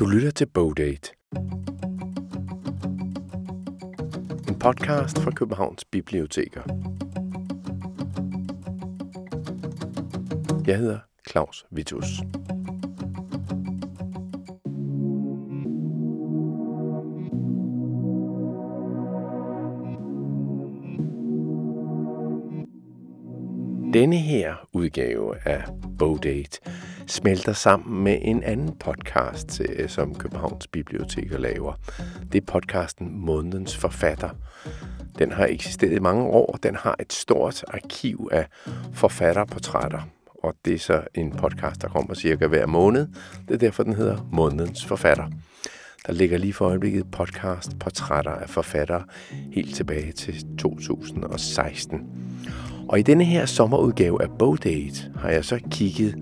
Du lytter til Bogdate. En podcast fra Københavns Biblioteker. Jeg hedder Claus Vitus. Denne her udgave af Bogdate smelter sammen med en anden podcast, øh, som Københavns Biblioteker laver. Det er podcasten Månedens Forfatter. Den har eksisteret i mange år. Den har et stort arkiv af forfatterportrætter. Og det er så en podcast, der kommer cirka hver måned. Det er derfor, den hedder Månedens Forfatter. Der ligger lige for øjeblikket podcast portrætter af forfattere helt tilbage til 2016. Og i denne her sommerudgave af Bogdate har jeg så kigget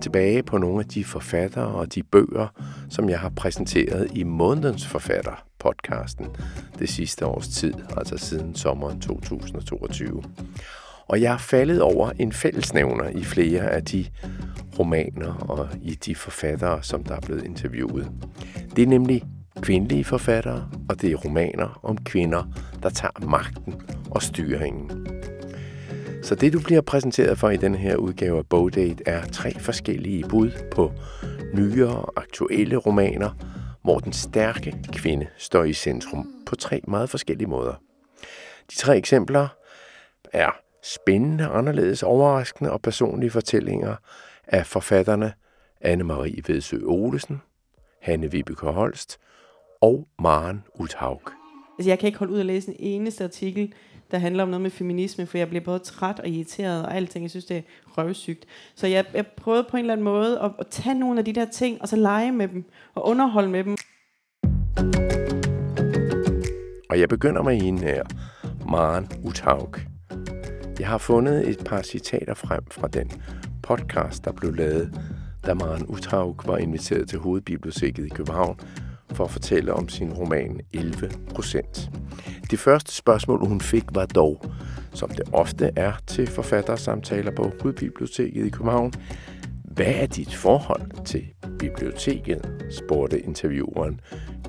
tilbage på nogle af de forfattere og de bøger, som jeg har præsenteret i månedens forfatter podcasten det sidste års tid, altså siden sommeren 2022. Og jeg er faldet over en fællesnævner i flere af de romaner og i de forfattere, som der er blevet interviewet. Det er nemlig kvindelige forfattere, og det er romaner om kvinder, der tager magten og styringen. Så det, du bliver præsenteret for i denne her udgave af Bogdate, er tre forskellige bud på nyere og aktuelle romaner, hvor den stærke kvinde står i centrum på tre meget forskellige måder. De tre eksempler er spændende, anderledes, overraskende og personlige fortællinger af forfatterne Anne-Marie Vedsø Olesen, Hanne Vibeke Holst og Maren Uthaug. Altså, jeg kan ikke holde ud at læse en eneste artikel, der handler om noget med feminisme, for jeg bliver både træt og irriteret og alting. Jeg synes, det er røvsygt. Så jeg, jeg prøvede på en eller anden måde at, at tage nogle af de der ting, og så lege med dem, og underholde med dem. Og jeg begynder med en her, Maren Utaug. Jeg har fundet et par citater frem fra den podcast, der blev lavet, da Maren Utaug var inviteret til Hovedbiblioteket i København for at fortælle om sin roman 11 procent. Det første spørgsmål, hun fik, var dog, som det ofte er til forfattersamtaler på Hovedbiblioteket i København, hvad er dit forhold til biblioteket? spurgte intervieweren,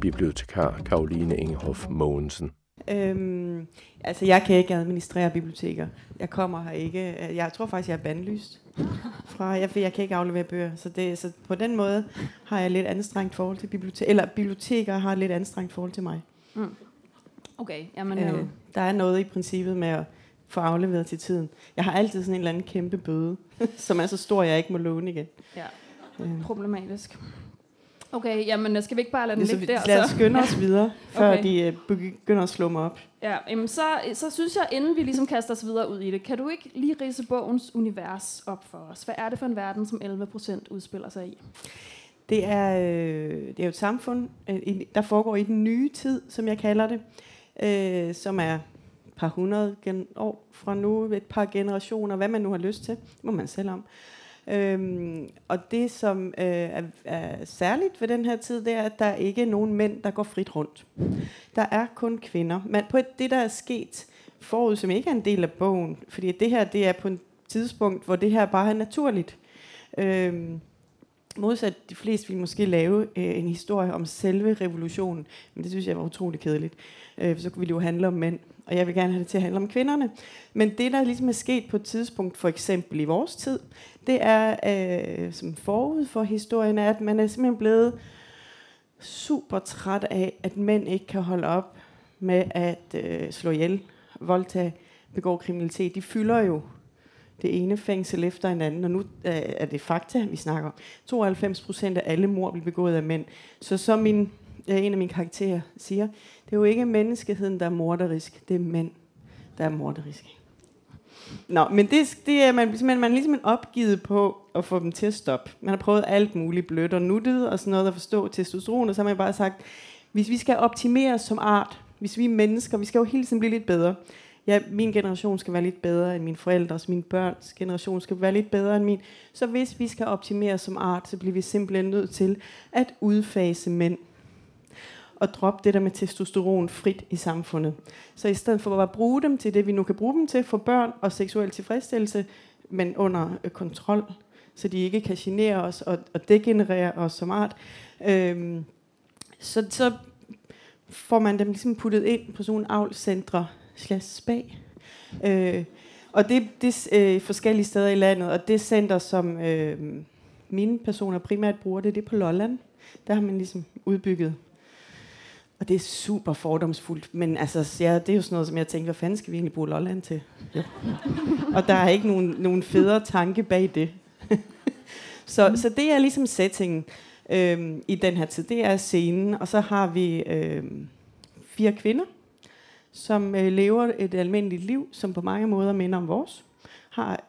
bibliotekar Karoline Ingehoff Mogensen. Øhm, altså, jeg kan ikke administrere biblioteker. Jeg kommer her ikke. Jeg tror faktisk, jeg er bandlyst. Fra, jeg, jeg kan ikke aflevere bøger. Så, det, så på den måde har jeg lidt anstrengt forhold til biblioteker. Eller biblioteker har lidt anstrengt forhold til mig. Mm. Okay, jamen... Øh, Øh, der er noget i princippet med at få afleveret til tiden. Jeg har altid sådan en eller anden kæmpe bøde, som er så stor, at jeg ikke må låne igen. ja, Øh. problematisk. Okay, jamen skal vi ikke bare lade den Så ligge vi- der? lad os skynde os videre, før Okay. de øh, begynder at slå mig op. Ja, jamen så, så synes jeg, inden vi ligesom kaster os videre ud i det, kan du ikke lige rise bogens univers op for os? Hvad er det for en verden, som 11% udspiller sig i? Det er, øh, det er jo et samfund, øh, der foregår i den nye tid, som jeg kalder det, øh, som er et par hundrede gen- år fra nu, et par generationer, hvad man nu har lyst til, det må man selv om. Øhm, og det, som øh, er, er særligt ved den her tid, det er, at der ikke er nogen mænd, der går frit rundt. Der er kun kvinder. Men på det, der er sket forud, som ikke er en del af bogen, fordi det her det er på et tidspunkt, hvor det her bare er naturligt. Øhm, modsat de fleste ville måske lave øh, en historie om selve revolutionen, men det synes jeg var utrolig kedeligt. Øh, for så kunne vi jo handle om mænd, og jeg vil gerne have det til at handle om kvinderne. Men det, der ligesom er sket på et tidspunkt, for eksempel i vores tid, det er, øh, som forud for historien, er, at man er simpelthen blevet super træt af, at mænd ikke kan holde op med at øh, slå ihjel, voldtage, begå kriminalitet. De fylder jo det ene fængsel efter en anden, og nu øh, er det fakta, vi snakker om. 92 procent af alle mor bliver begået af mænd. Så som min, øh, en af mine karakterer siger, det er jo ikke menneskeheden, der er morderisk, det er mænd, der er morderisk. Nå, men det, det er man, man, man er ligesom opgivet på at få dem til at stoppe. Man har prøvet alt muligt blødt og nuttet og sådan noget at forstå testosteron, og så har man bare sagt, hvis vi skal optimeres som art, hvis vi er mennesker, vi skal jo hele tiden blive lidt bedre. Ja, min generation skal være lidt bedre end mine forældres, min børns generation skal være lidt bedre end min. Så hvis vi skal optimere som art, så bliver vi simpelthen nødt til at udfase mænd og droppe det der med testosteron frit i samfundet. Så i stedet for at bruge dem til det, vi nu kan bruge dem til, for børn og seksuel tilfredsstillelse, men under øh, kontrol, så de ikke kan genere os og, og degenerere os som art. øh, så, så får man dem ligesom puttet ind på sådan nogle avlcentre, slash spa. Øh, og det, det er øh, forskellige steder i landet, og det center, som øh, mine personer primært bruger, det er det på Lolland. Der har man ligesom udbygget og det er super fordomsfuldt, men altså, ja, det er jo sådan noget, som jeg tænker, hvad fanden skal vi egentlig bruge Lolland til? Ja. og der er ikke nogen, nogen federe tanke bag det. så, mm. så det er ligesom settingen øhm, i den her tid. Det er scenen, og så har vi øhm, fire kvinder, som øh, lever et almindeligt liv, som på mange måder minder om vores. Har,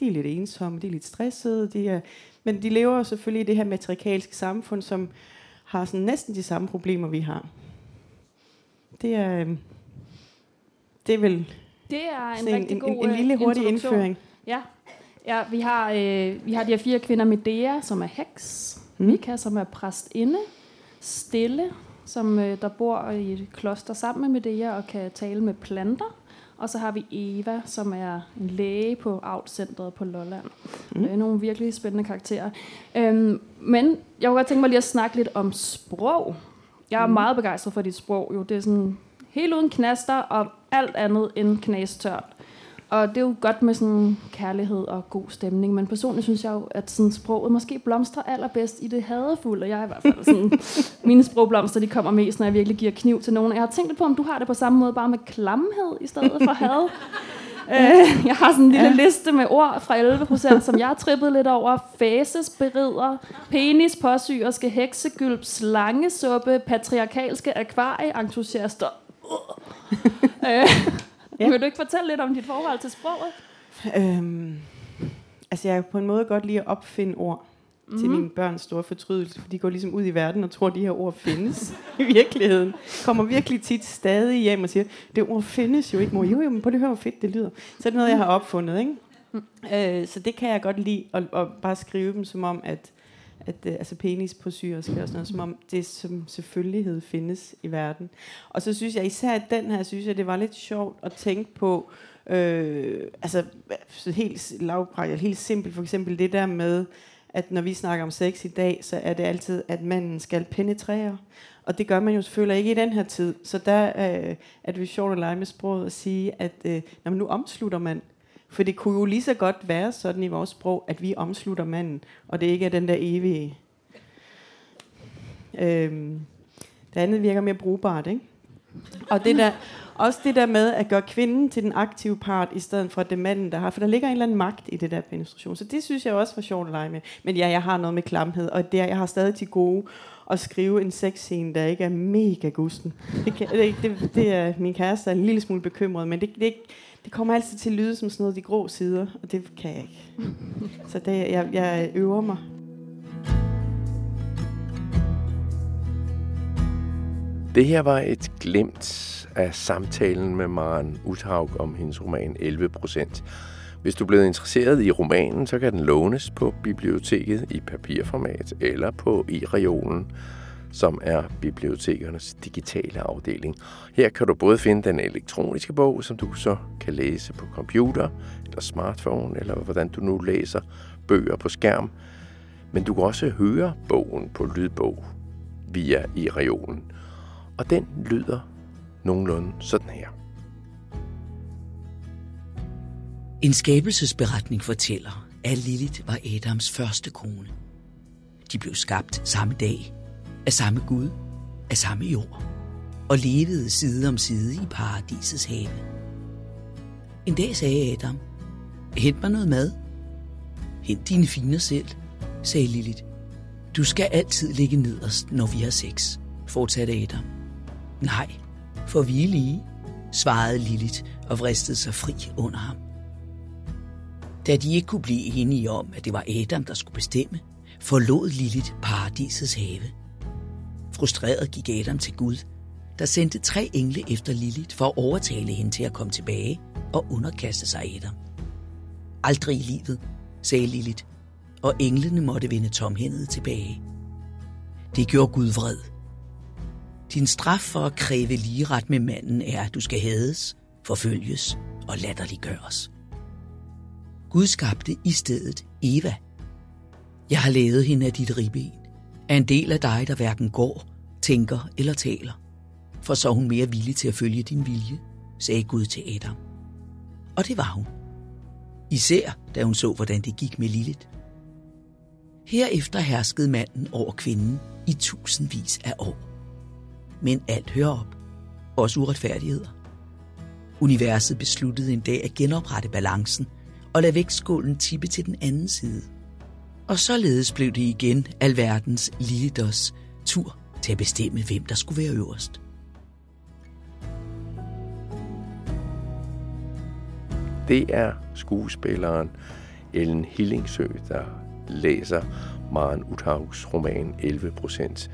de er lidt ensomme, de er lidt stressede, de er, men de lever selvfølgelig i det her matrikalske samfund, som har sådan næsten de samme problemer, vi har. Det er, øhm, det er vel det er en, rigtig en, god en, en lille hurtig indføring. Ja, ja vi, har, øh, vi har de her fire kvinder. Medea, som er heks. Mm. Mika, som er præstinde. Stille, som øh, der bor i et kloster sammen med Medea og kan tale med planter. Og så har vi Eva, som er en læge på Outcentret på Lolland. Mm. er nogle virkelig spændende karakterer. Øhm, men jeg kunne godt tænke mig lige at snakke lidt om sprog. Jeg er mm. meget begejstret for dit sprog. Jo. Det er sådan helt uden knaster og alt andet end knastørt. Og det er jo godt med sådan kærlighed og god stemning, men personligt synes jeg jo, at sådan sproget måske blomstrer allerbedst i det hadefulde. Jeg er i hvert fald sådan, mine sprogblomster, de kommer mest, når jeg virkelig giver kniv til nogen. Jeg har tænkt på, om du har det på samme måde, bare med klamhed i stedet for had. Øh, jeg har sådan en lille ja. liste med ord fra 11 procent, som jeg har trippet lidt over. Fases, berider, penis, påsyerske, heksegylp, slangesuppe, patriarkalske akvarie, entusiaster. øh, Ja. Vil du ikke fortælle lidt om dit forhold til sproget? Øhm, altså jeg er på en måde godt lige at opfinde ord mm. til mhm. mine børns store fortrydelse, for de går ligesom ud i verden og tror, at de her ord findes i virkeligheden. Kommer virkelig tit stadig hjem og siger, det ord findes jo ikke, mor. Jo, jo, men på det høre, hvor fedt det lyder. Så er det noget, jeg har opfundet, ikke? Mm. Øh, så det kan jeg godt lide, at, at bare skrive dem som om, at at øh, altså penis på syriske og sådan noget, som om det som selvfølgelighed findes i verden. Og så synes jeg især at den her, synes jeg, det var lidt sjovt at tænke på, øh, altså helt lavpraktisk, helt simpelt, for eksempel det der med, at når vi snakker om sex i dag, så er det altid, at manden skal penetrere. Og det gør man jo selvfølgelig ikke i den her tid. Så der øh, er det jo sjovt at lege med sproget og sige, at øh, når man nu omslutter man for det kunne jo lige så godt være sådan i vores sprog, at vi omslutter manden, og det ikke er den der evige. Øhm, det andet virker mere brugbart, ikke? Og det der, også det der med at gøre kvinden til den aktive part, i stedet for at det manden, der har. For der ligger en eller anden magt i det der penetration. Så det synes jeg også var sjovt at lege med. Men ja, jeg har noget med klamhed, og det, jeg har stadig til gode at skrive en sexscene, der ikke er mega gusten. Det, kan, det, det, det er min kæreste er en lille smule bekymret, men det, det, det kommer altid til at lyde som sådan noget de grå sider, og det kan jeg ikke. Så det, jeg, jeg øver mig. Det her var et glemt af samtalen med Maren Uthaug om hendes roman 11 procent. Hvis du er blevet interesseret i romanen, så kan den lånes på biblioteket i papirformat eller på i-reolen som er bibliotekernes digitale afdeling. Her kan du både finde den elektroniske bog, som du så kan læse på computer eller smartphone, eller hvordan du nu læser bøger på skærm. Men du kan også høre bogen på lydbog via i reolen. Og den lyder nogenlunde sådan her. En skabelsesberetning fortæller, at Lilith var Adams første kone. De blev skabt samme dag af samme Gud, af samme jord, og levede side om side i paradisets have. En dag sagde Adam, hent mig noget mad. Hent dine finer selv, sagde Lilith. Du skal altid ligge nederst, når vi har sex, fortsatte Adam. Nej, for vi er lige, svarede Lilith og vristede sig fri under ham. Da de ikke kunne blive enige om, at det var Adam, der skulle bestemme, forlod Lilith paradisets have – Frustreret gik Adam til Gud, der sendte tre engle efter Lilith for at overtale hende til at komme tilbage og underkaste sig Adam. Aldrig i livet, sagde Lilith, og englene måtte vende tomhændet tilbage. Det gjorde Gud vred. Din straf for at kræve lige ret med manden er, at du skal hades, forfølges og latterliggøres. Gud skabte i stedet Eva, Jeg har lavet hende af dit ribben, af en del af dig, der hverken går, tænker eller taler. For så er hun mere villig til at følge din vilje, sagde Gud til Adam. Og det var hun. Især da hun så, hvordan det gik med Lilith. Herefter herskede manden over kvinden i tusindvis af år. Men alt hører op. Også uretfærdigheder. Universet besluttede en dag at genoprette balancen og lade vægtskålen tippe til den anden side. Og således blev det igen alverdens Lilithers tur til at bestemme, hvem der skulle være øverst. Det er skuespilleren Ellen Hillingsø, der læser Maren Uthaugs roman 11%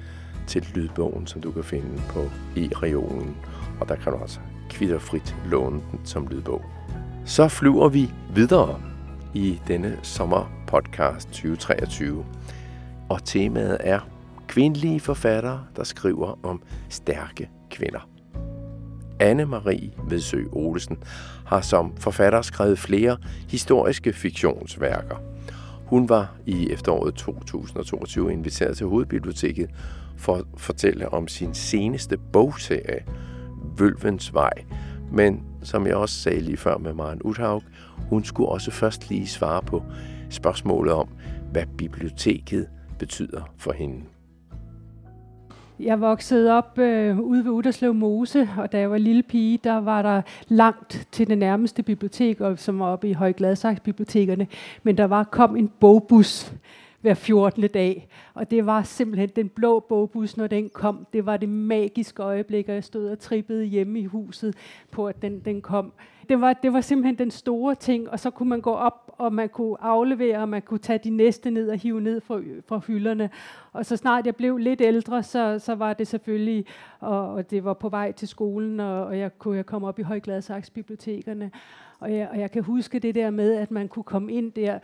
til lydbogen, som du kan finde på e-reolen. Og der kan du også kvitterfrit låne den som lydbog. Så flyver vi videre i denne sommerpodcast 2023. Og temaet er kvindelige forfattere, der skriver om stærke kvinder. Anne-Marie Vedsø Olsen har som forfatter skrevet flere historiske fiktionsværker. Hun var i efteråret 2022 inviteret til Hovedbiblioteket for at fortælle om sin seneste bogserie, Vølvens Vej. Men som jeg også sagde lige før med Maren Uthaug, hun skulle også først lige svare på spørgsmålet om, hvad biblioteket betyder for hende. Jeg voksede op øh, ude ved Uderslev Mose, og da jeg var lille pige, der var der langt til det nærmeste bibliotek, og, som var oppe i Højgladsags bibliotekerne. Men der var kom en bogbus hver 14. dag. Og det var simpelthen den blå bogbus, når den kom. Det var det magiske øjeblik, og jeg stod og trippede hjemme i huset på, at den, den kom. Det var, det var simpelthen den store ting, og så kunne man gå op, og man kunne aflevere, og man kunne tage de næste ned og hive ned fra, fra hylderne. Og så snart jeg blev lidt ældre, så, så var det selvfølgelig, og, og det var på vej til skolen, og, og jeg kunne jeg komme op i Højgladsaksbibliotekerne. Og jeg, og jeg kan huske det der med, at man kunne komme ind der,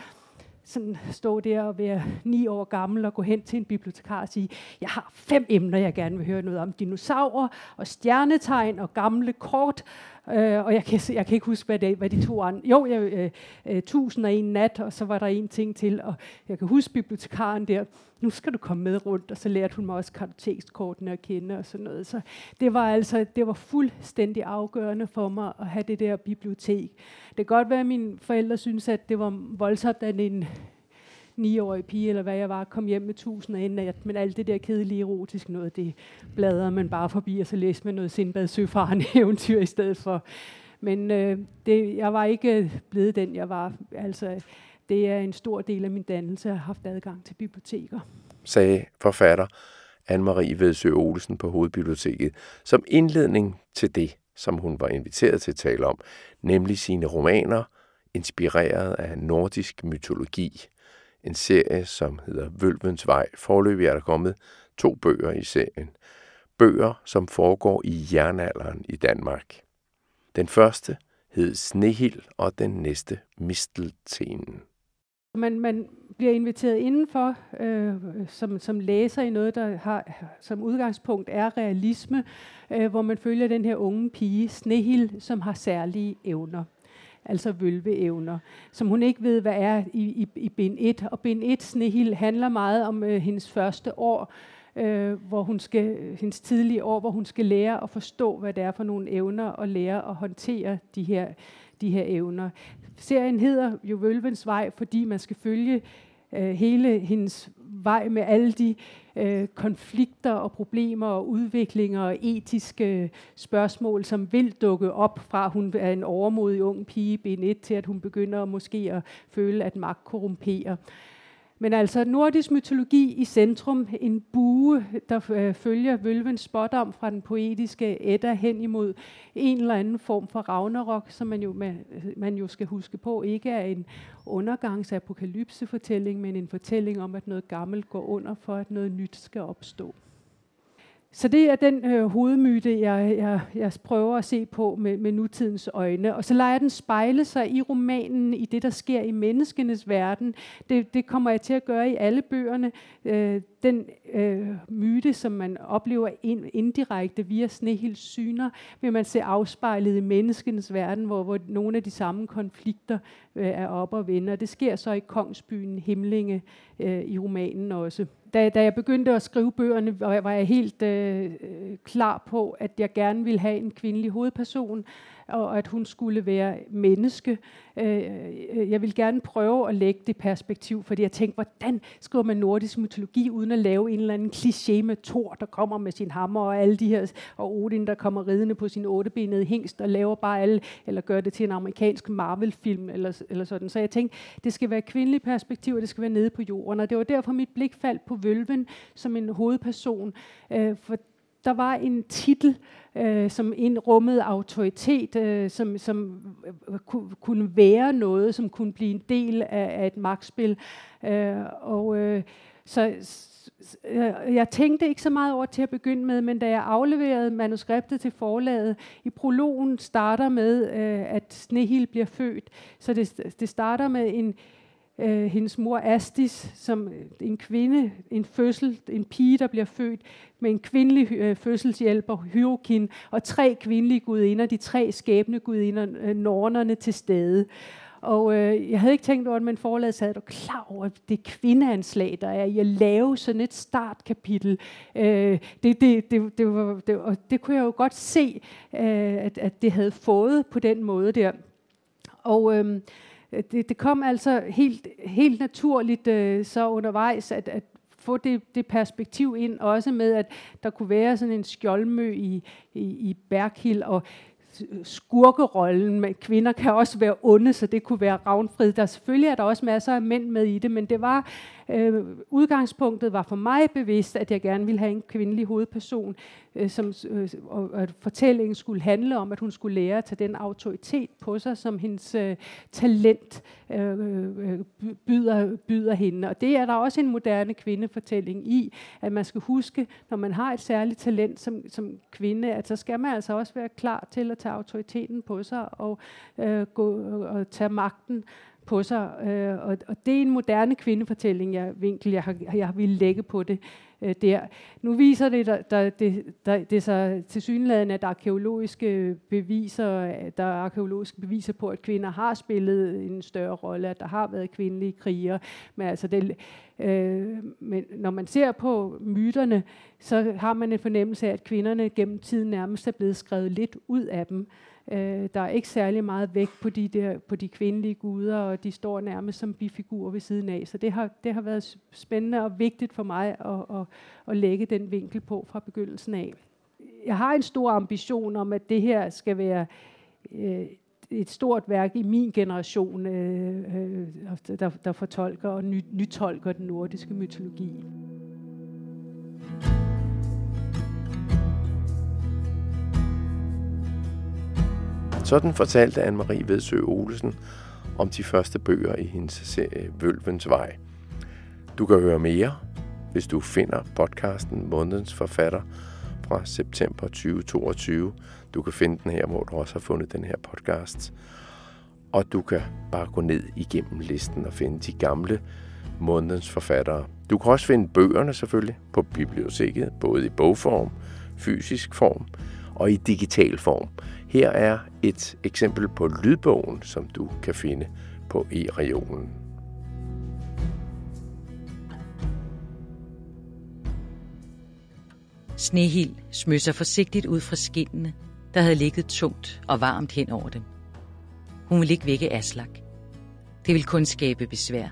sådan stå der og være ni år gammel og gå hen til en bibliotekar og sige, jeg har fem emner, jeg gerne vil høre noget om. Dinosaurer og stjernetegn og gamle kort. Øh, og jeg kan, jeg kan ikke huske, hvad, det, hvad de to andre... Jo, jeg, øh, øh, tusind og en nat, og så var der en ting til. Og jeg kan huske bibliotekaren der, nu skal du komme med rundt, og så lærte hun mig også kartotekskortene at kende og sådan noget. Så det var altså det var fuldstændig afgørende for mig at have det der bibliotek. Det kan godt være, at mine forældre synes, at det var voldsomt, at en niårig pige, eller hvad jeg var, kom hjem med tusinder af nat, men alt det der kedelige erotisk noget, det bladrede man bare forbi, og så læste man noget Sindbad Søfaren eventyr i stedet for. Men øh, det, jeg var ikke øh, blevet den, jeg var. Altså, det er en stor del af min dannelse, at have haft adgang til biblioteker. Sagde forfatter Anne-Marie Vedsø Olsen på Hovedbiblioteket, som indledning til det, som hun var inviteret til at tale om, nemlig sine romaner, inspireret af nordisk mytologi en serie, som hedder Vølvens Vej. Forløbig er der kommet to bøger i serien. Bøger, som foregår i jernalderen i Danmark. Den første hed Snehild, og den næste Misteltenen. Man, man bliver inviteret indenfor øh, som, som læser i noget, der har som udgangspunkt er realisme, øh, hvor man følger den her unge pige, Snehild, som har særlige evner altså vølveevner, som hun ikke ved, hvad er i, i, i bind 1. Og bind 1, Snehild, handler meget om øh, hendes første år, øh, hvor hun skal, hendes tidlige år, hvor hun skal lære at forstå, hvad det er for nogle evner, og lære at håndtere de her, de her evner. Serien hedder jo Vølvens Vej, fordi man skal følge øh, hele hendes vej med alle de øh, konflikter og problemer og udviklinger og etiske øh, spørgsmål, som vil dukke op fra, at hun er en overmodig ung pige ben 1 til, at hun begynder måske at føle, at magt korrumperer. Men altså nordisk mytologi i centrum, en bue, der øh, følger vølvens spådom fra den poetiske Edda hen imod en eller anden form for Ragnarok, som man jo, man, øh, man jo skal huske på, ikke er en undergangsapokalypsefortælling, men en fortælling om, at noget gammelt går under for, at noget nyt skal opstå så det er den øh, hovedmyte, jeg, jeg, jeg prøver at se på med, med nutidens øjne. Og så lader jeg den spejle sig i romanen, i det, der sker i menneskenes verden. Det, det kommer jeg til at gøre i alle bøgerne. Øh, den øh, myte, som man oplever ind, indirekte via Snehils syner, vil man se afspejlet i menneskenes verden, hvor, hvor nogle af de samme konflikter øh, er op og vender. Det sker så i Kongsbyen Himlinge øh, i romanen også da, da jeg begyndte at skrive bøgerne, var jeg helt øh, øh, klar på, at jeg gerne ville have en kvindelig hovedperson, og at hun skulle være menneske. Øh, øh, jeg vil gerne prøve at lægge det perspektiv, fordi jeg tænkte, hvordan skriver man nordisk mytologi, uden at lave en eller anden kliché med Thor, der kommer med sin hammer, og alle de her, og Odin, der kommer ridende på sin ottebenede hængst, og laver bare alle, eller gør det til en amerikansk Marvel-film, eller, eller sådan. Så jeg tænkte, det skal være kvindelig perspektiv, og det skal være nede på jorden, og det var derfor mit blik faldt på Vølven som en hovedperson, øh, for der var en titel, øh, som indrummede autoritet, øh, som, som øh, kunne være noget, som kunne blive en del af, af et magtspil. Øh, og øh, så øh, jeg tænkte ikke så meget over til at begynde med, men da jeg afleverede manuskriptet til forlaget, i prologen starter med, øh, at Snehil bliver født. Så det, det starter med en, øh, hendes mor Astis, som øh, en kvinde, en fødsel, en pige, der bliver født med en kvindelig øh, fødselshjælper, Hyrokin, og tre kvindelige gudinder, de tre skæbne gudinder, øh, nornerne til stede. Og øh, jeg havde ikke tænkt over det, men forladet sagde, er du klar over det kvindeanslag, der er i at lave sådan et startkapitel? Øh, det, det, det, det, var, det, og det kunne jeg jo godt se, øh, at, at det havde fået på den måde der. Og øh, Øh, det, det kom altså helt, helt naturligt øh, så undervejs, at, at få det, det perspektiv ind, også med, at der kunne være sådan en skjoldmø i, i, i Berghild, og skurkerollen, men kvinder kan også være onde, så det kunne være Ravnfrid. Der selvfølgelig er der også masser af mænd med i det, men det var øh, udgangspunktet var for mig bevidst, at jeg gerne ville have en kvindelig hovedperson, øh, som, øh, og at fortællingen skulle handle om, at hun skulle lære at tage den autoritet på sig, som hendes øh, talent øh, øh, øh byder, byder hende. Og det er der også en moderne kvindefortælling i, at man skal huske, når man har et særligt talent som, som kvinde, at så skal man altså også være klar til at tage autoriteten på sig og øh, gå og tage magten på sig. Øh, og, og det er en moderne kvindefortælling, jeg, vinkel, jeg har, jeg vil lægge på det øh, der. Nu viser det, der, der, det, der, det så til synligheden, at arkeologiske beviser, der er arkeologiske beviser på, at kvinder har spillet en større rolle, at der har været kvindelige krigere. Men altså det, øh, men når man ser på myterne, så har man en fornemmelse af, at kvinderne gennem tiden nærmest er blevet skrevet lidt ud af dem. Øh, Øh, der er ikke særlig meget vægt på de, der, på de kvindelige guder, og de står nærmest som bifigurer ved siden af. Så det har, det har været spændende og vigtigt for mig at, at, at lægge den vinkel på fra begyndelsen af. Jeg har en stor ambition om, at det her skal være øh, et stort værk i min generation, øh, øh, der, der fortolker og ny, nytolker den nordiske mytologi. Sådan fortalte Anne-Marie Vedsø Olesen om de første bøger i hendes serie Vølvens Vej. Du kan høre mere, hvis du finder podcasten Månedens Forfatter fra september 2022. Du kan finde den her, hvor du også har fundet den her podcast. Og du kan bare gå ned igennem listen og finde de gamle månedens forfattere. Du kan også finde bøgerne selvfølgelig på biblioteket, både i bogform, fysisk form og i digital form. Her er et eksempel på lydbogen, som du kan finde på e-regionen. Snehild smøg sig forsigtigt ud fra skinnene, der havde ligget tungt og varmt hen over dem. Hun ville ikke vække Aslak. Det ville kun skabe besvær.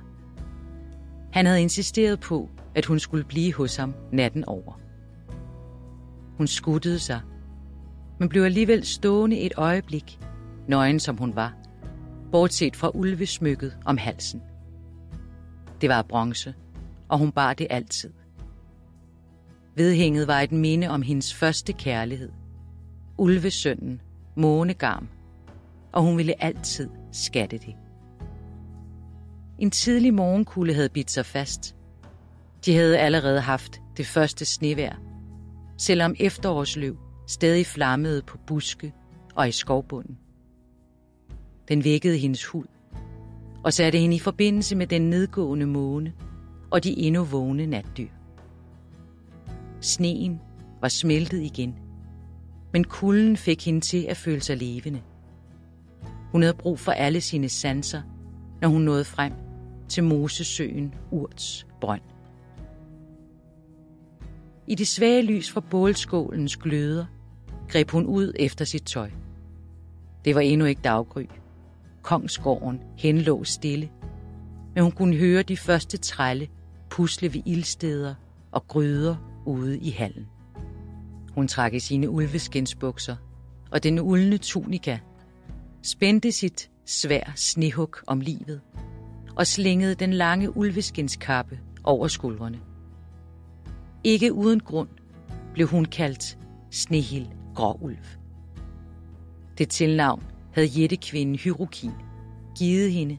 Han havde insisteret på, at hun skulle blive hos ham natten over. Hun skuttede sig men blev alligevel stående et øjeblik, nøgen som hun var, bortset fra ulvesmykket om halsen. Det var bronze, og hun bar det altid. Vedhænget var et minde om hendes første kærlighed. Ulvesønnen, Månegarm, og hun ville altid skatte det. En tidlig morgenkulde havde bidt sig fast. De havde allerede haft det første snevær, selvom efterårsløv stadig flammede på buske og i skovbunden. Den vækkede hendes hud og satte hende i forbindelse med den nedgående måne og de endnu vågne natdyr. Sneen var smeltet igen, men kulden fik hende til at føle sig levende. Hun havde brug for alle sine sanser, når hun nåede frem til Mosesøen Urts brønd. I det svage lys fra bålskålens gløder greb hun ud efter sit tøj. Det var endnu ikke daggry. Kongsgården henlå stille, men hun kunne høre de første trælle pusle ved ildsteder og gryder ude i hallen. Hun trak i sine ulveskinsbukser og den uldne tunika, spændte sit svær snehug om livet og slængede den lange ulveskinskappe over skuldrene. Ikke uden grund blev hun kaldt Snehil Gråulv. Det tilnavn havde jættekvinden Hyrokin givet hende,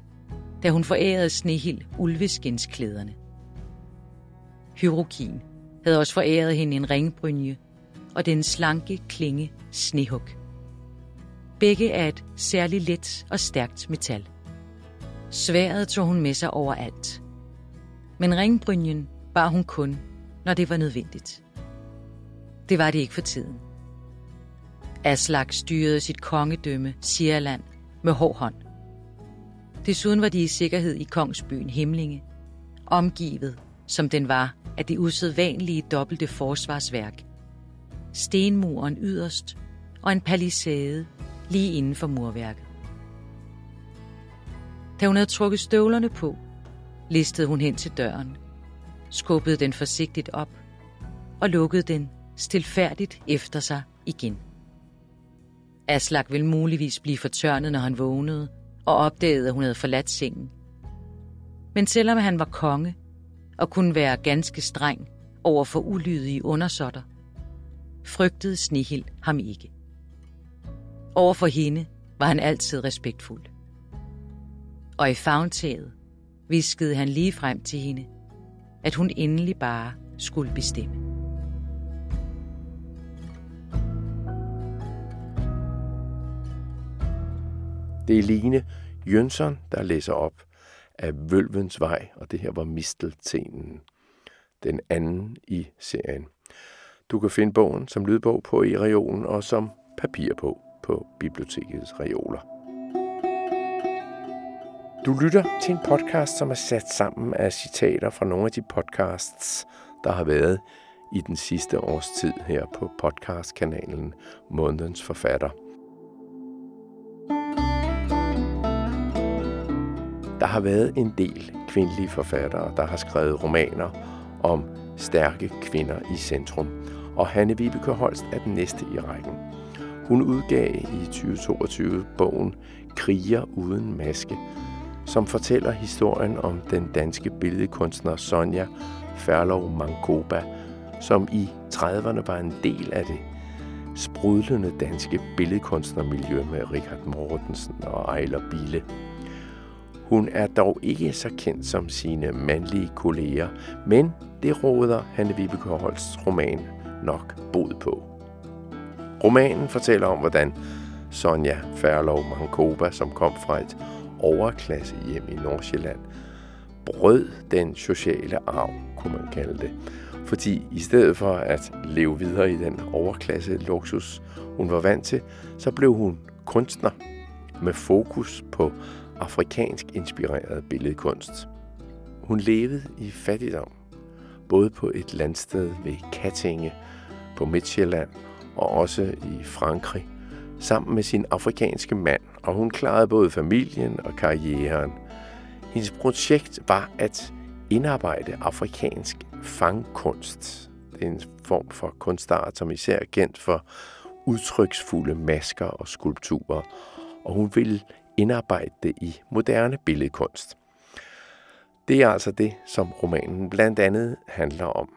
da hun forærede Snehil ulveskinsklæderne. Hyrokin havde også foræret hende en ringbrynje og den slanke klinge snehug. Begge er et særligt let og stærkt metal. Sværet tog hun med sig overalt. Men ringbrynjen bar hun kun, når det var nødvendigt. Det var det ikke for tiden. Aslak styrede sit kongedømme, Sierland, med hård hånd. Desuden var de i sikkerhed i kongsbyen Himlinge, omgivet, som den var, af det usædvanlige dobbelte forsvarsværk. Stenmuren yderst og en palisade lige inden for murværket. Da hun havde trukket støvlerne på, listede hun hen til døren, skubbede den forsigtigt op og lukkede den stilfærdigt efter sig igen. Aslak ville muligvis blive fortørnet, når han vågnede og opdagede, at hun havde forladt sengen. Men selvom han var konge og kunne være ganske streng over for ulydige undersåtter, frygtede Snehild ham ikke. Over for hende var han altid respektfuld. Og i favntaget viskede han lige frem til hende, at hun endelig bare skulle bestemme. Det er Line Jønsson, der læser op af Vølvens Vej, og det her var Misteltenen, den anden i serien. Du kan finde bogen som lydbog på i reolen og som papir på på bibliotekets reoler. Du lytter til en podcast, som er sat sammen af citater fra nogle af de podcasts, der har været i den sidste års tid her på podcastkanalen Månedens Forfatter. Der har været en del kvindelige forfattere, der har skrevet romaner om stærke kvinder i centrum, og Hanne Vibeke Holst er den næste i rækken. Hun udgav i 2022 bogen Kriger uden maske, som fortæller historien om den danske billedkunstner Sonja Ferlov Mankoba, som i 30'erne var en del af det sprudlende danske billedkunstnermiljø med Richard Mortensen og Ejler Bille. Hun er dog ikke så kendt som sine mandlige kolleger, men det råder Hanne Vibeke Holsts roman nok bod på. Romanen fortæller om, hvordan Sonja Færlov Mankoba, som kom fra et overklasse hjem i Nordsjælland, brød den sociale arv, kunne man kalde det. Fordi i stedet for at leve videre i den overklasse luksus, hun var vant til, så blev hun kunstner med fokus på afrikansk inspireret billedkunst. Hun levede i fattigdom, både på et landsted ved Kattinge på Midtjylland og også i Frankrig, sammen med sin afrikanske mand, og hun klarede både familien og karrieren. Hendes projekt var at indarbejde afrikansk fangkunst. Det er en form for kunstart, som især er kendt for udtryksfulde masker og skulpturer, og hun ville indarbejde det i moderne billedkunst. Det er altså det, som romanen blandt andet handler om.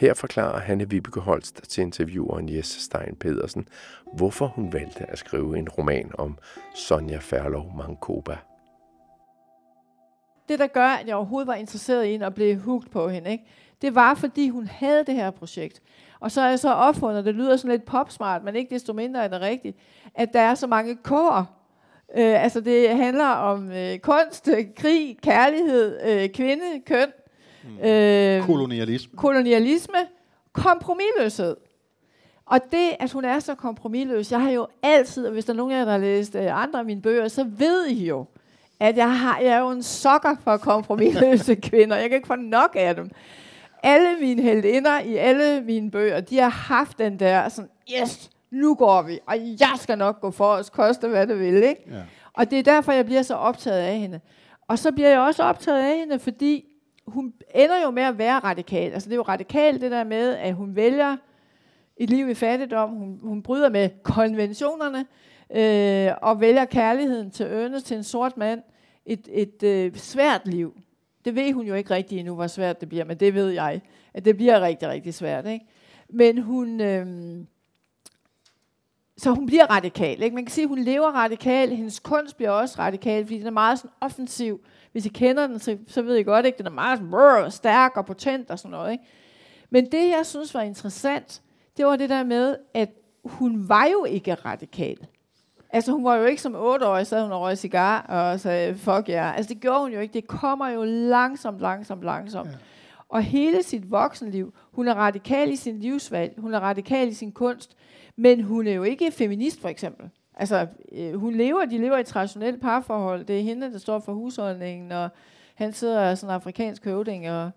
Her forklarer Hanne Vibeke Holst til intervieweren Jes Stein Pedersen, hvorfor hun valgte at skrive en roman om Sonja Ferlov Mankoba. det, der gør, at jeg overhovedet var interesseret i hende og blev hugt på hende, ikke? det var, fordi hun havde det her projekt. Og så er jeg så opfundet, det lyder sådan lidt popsmart, men ikke desto mindre er det rigtigt, at der er så mange kår. Øh, altså det handler om øh, kunst, krig, kærlighed, øh, kvinde, køn, mm. øh, kolonialisme. kolonialisme, kompromilløshed. Og det, at hun er så kompromilløs, jeg har jo altid, og hvis der er nogen af jer, der har læst øh, andre af mine bøger, så ved I jo, at jeg, har, jeg er jo en sokker for kompromilløse kvinder. Jeg kan ikke få nok af dem. Alle mine heldinder i alle mine bøger, de har haft den der sådan, yes, nu går vi, og jeg skal nok gå for os, koste hvad det vil, ikke? Ja. Og det er derfor, jeg bliver så optaget af hende. Og så bliver jeg også optaget af hende, fordi hun ender jo med at være radikal. Altså det er jo radikalt det der med, at hun vælger et liv i fattigdom, hun, hun bryder med konventionerne, øh, og vælger kærligheden til Ernest, til en sort mand, et, et øh, svært liv. Det ved hun jo ikke rigtig endnu, hvor svært det bliver, men det ved jeg, at det bliver rigtig, rigtig svært. Ikke? Men hun... Øh, så hun bliver radikal. Ikke? Man kan sige, at hun lever radikal. Hendes kunst bliver også radikal, fordi den er meget sådan offensiv. Hvis I kender den, så, så ved I godt, ikke? den er meget brrr, stærk og potent og sådan noget. Ikke? Men det, jeg synes var interessant, det var det der med, at hun var jo ikke radikal. Altså hun var jo ikke som otteårig, så hun og røg cigar og sagde, fuck ja. Yeah. Altså det gjorde hun jo ikke. Det kommer jo langsomt, langsomt, langsomt. Ja. Og hele sit voksenliv, hun er radikal i sin livsvalg, hun er radikal i sin kunst, men hun er jo ikke feminist for eksempel. Altså, øh, hun lever, de lever i et traditionelt parforhold. Det er hende, der står for husholdningen, og han sidder sådan en afrikansk høvding, og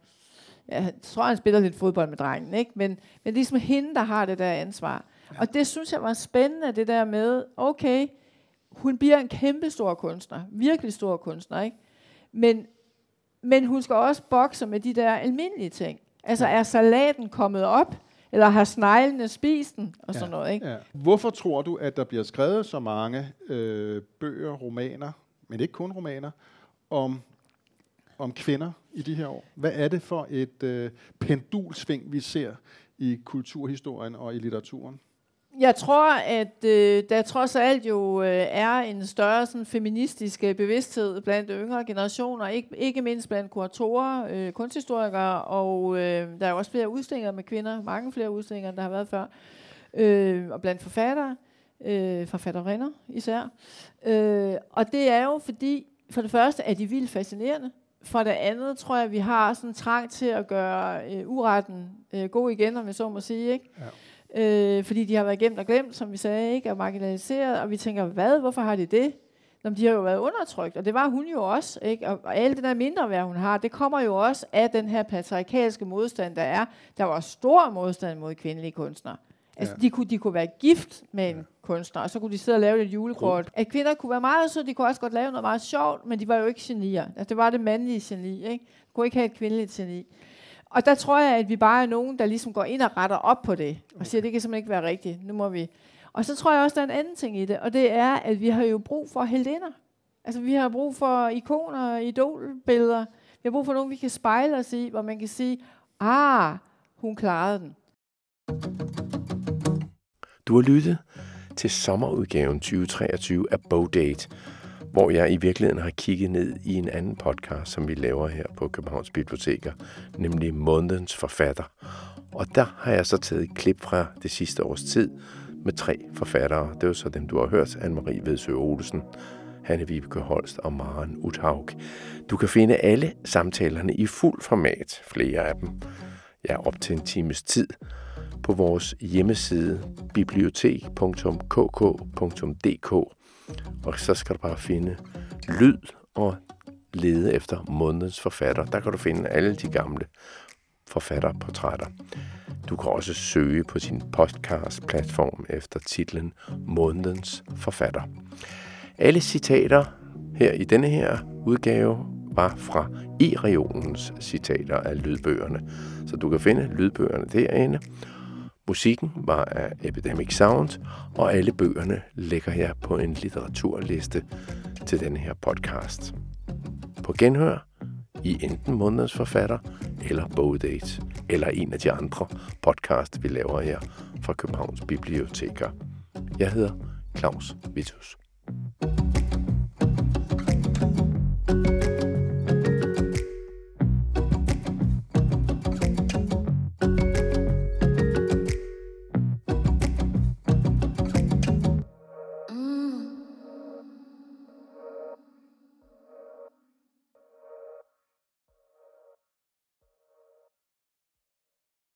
ja, jeg tror, han spiller lidt fodbold med drengen, ikke? Men, men ligesom hende, der har det der ansvar. Ja. Og det synes jeg var spændende, det der med, okay, hun bliver en kæmpe stor kunstner, virkelig stor kunstner, ikke? Men, men hun skal også bokse med de der almindelige ting. Altså, er salaten kommet op? Eller har sneglene spist den? Og ja, sådan noget, ikke? Ja. Hvorfor tror du, at der bliver skrevet så mange øh, bøger, romaner, men ikke kun romaner, om, om kvinder i de her år? Hvad er det for et øh, pendulsving, vi ser i kulturhistorien og i litteraturen? Jeg tror, at øh, der trods alt jo øh, er en større sådan, feministisk øh, bevidsthed blandt yngre generationer, ikke, ikke mindst blandt kuratorer, øh, kunsthistorikere, og øh, der er også flere udstillinger med kvinder, mange flere udstillinger, end der har været før, øh, og blandt forfattere, øh, forfatterinder især. Øh, og det er jo fordi, for det første er de vildt fascinerende, for det andet tror jeg, at vi har sådan en trang til at gøre øh, uretten øh, god igen, om jeg så må sige, ikke? Ja øh, fordi de har været gemt og glemt, som vi sagde, ikke, og marginaliseret, og vi tænker, hvad, hvorfor har de det? Nå, de har jo været undertrykt, og det var hun jo også, ikke? Og, og alt det der mindre værd, hun har, det kommer jo også af den her patriarkalske modstand, der er. Der var stor modstand mod kvindelige kunstnere. Altså, ja. de, kunne, de kunne være gift med en ja. kunstner, og så kunne de sidde og lave et julekort. At kvinder kunne være meget så de kunne også godt lave noget meget sjovt, men de var jo ikke genier. Altså, det var det mandlige geni, ikke? De kunne ikke have et kvindeligt geni. Og der tror jeg, at vi bare er nogen, der ligesom går ind og retter op på det, og siger, at det kan simpelthen ikke være rigtigt. Nu må vi. Og så tror jeg også, der er en anden ting i det, og det er, at vi har jo brug for heldinder. Altså vi har brug for ikoner, idolbilleder. Vi har brug for nogen, vi kan spejle os i, hvor man kan sige, ah, hun klarede den. Du har lyttet til sommerudgaven 2023 af Bowdate, hvor jeg i virkeligheden har kigget ned i en anden podcast, som vi laver her på Københavns Biblioteker, nemlig Månedens Forfatter. Og der har jeg så taget et klip fra det sidste års tid med tre forfattere. Det var så dem, du har hørt, Anne-Marie Vedsø Olsen, Hanne Vibeke Holst og Maren Uthaug. Du kan finde alle samtalerne i fuld format, flere af dem. Ja, op til en times tid på vores hjemmeside bibliotek.kk.dk og så skal du bare finde lyd og lede efter månedens forfatter. Der kan du finde alle de gamle forfatterportrætter. Du kan også søge på sin podcast-platform efter titlen Månedens Forfatter. Alle citater her i denne her udgave var fra i-regionens citater af lydbøgerne. Så du kan finde lydbøgerne derinde. Musikken var af Epidemic Sound, og alle bøgerne lægger jeg på en litteraturliste til denne her podcast. På genhør i enten månedens forfatter eller Bogdate, eller en af de andre podcast, vi laver her fra Københavns Biblioteker. Jeg hedder Claus Vitus.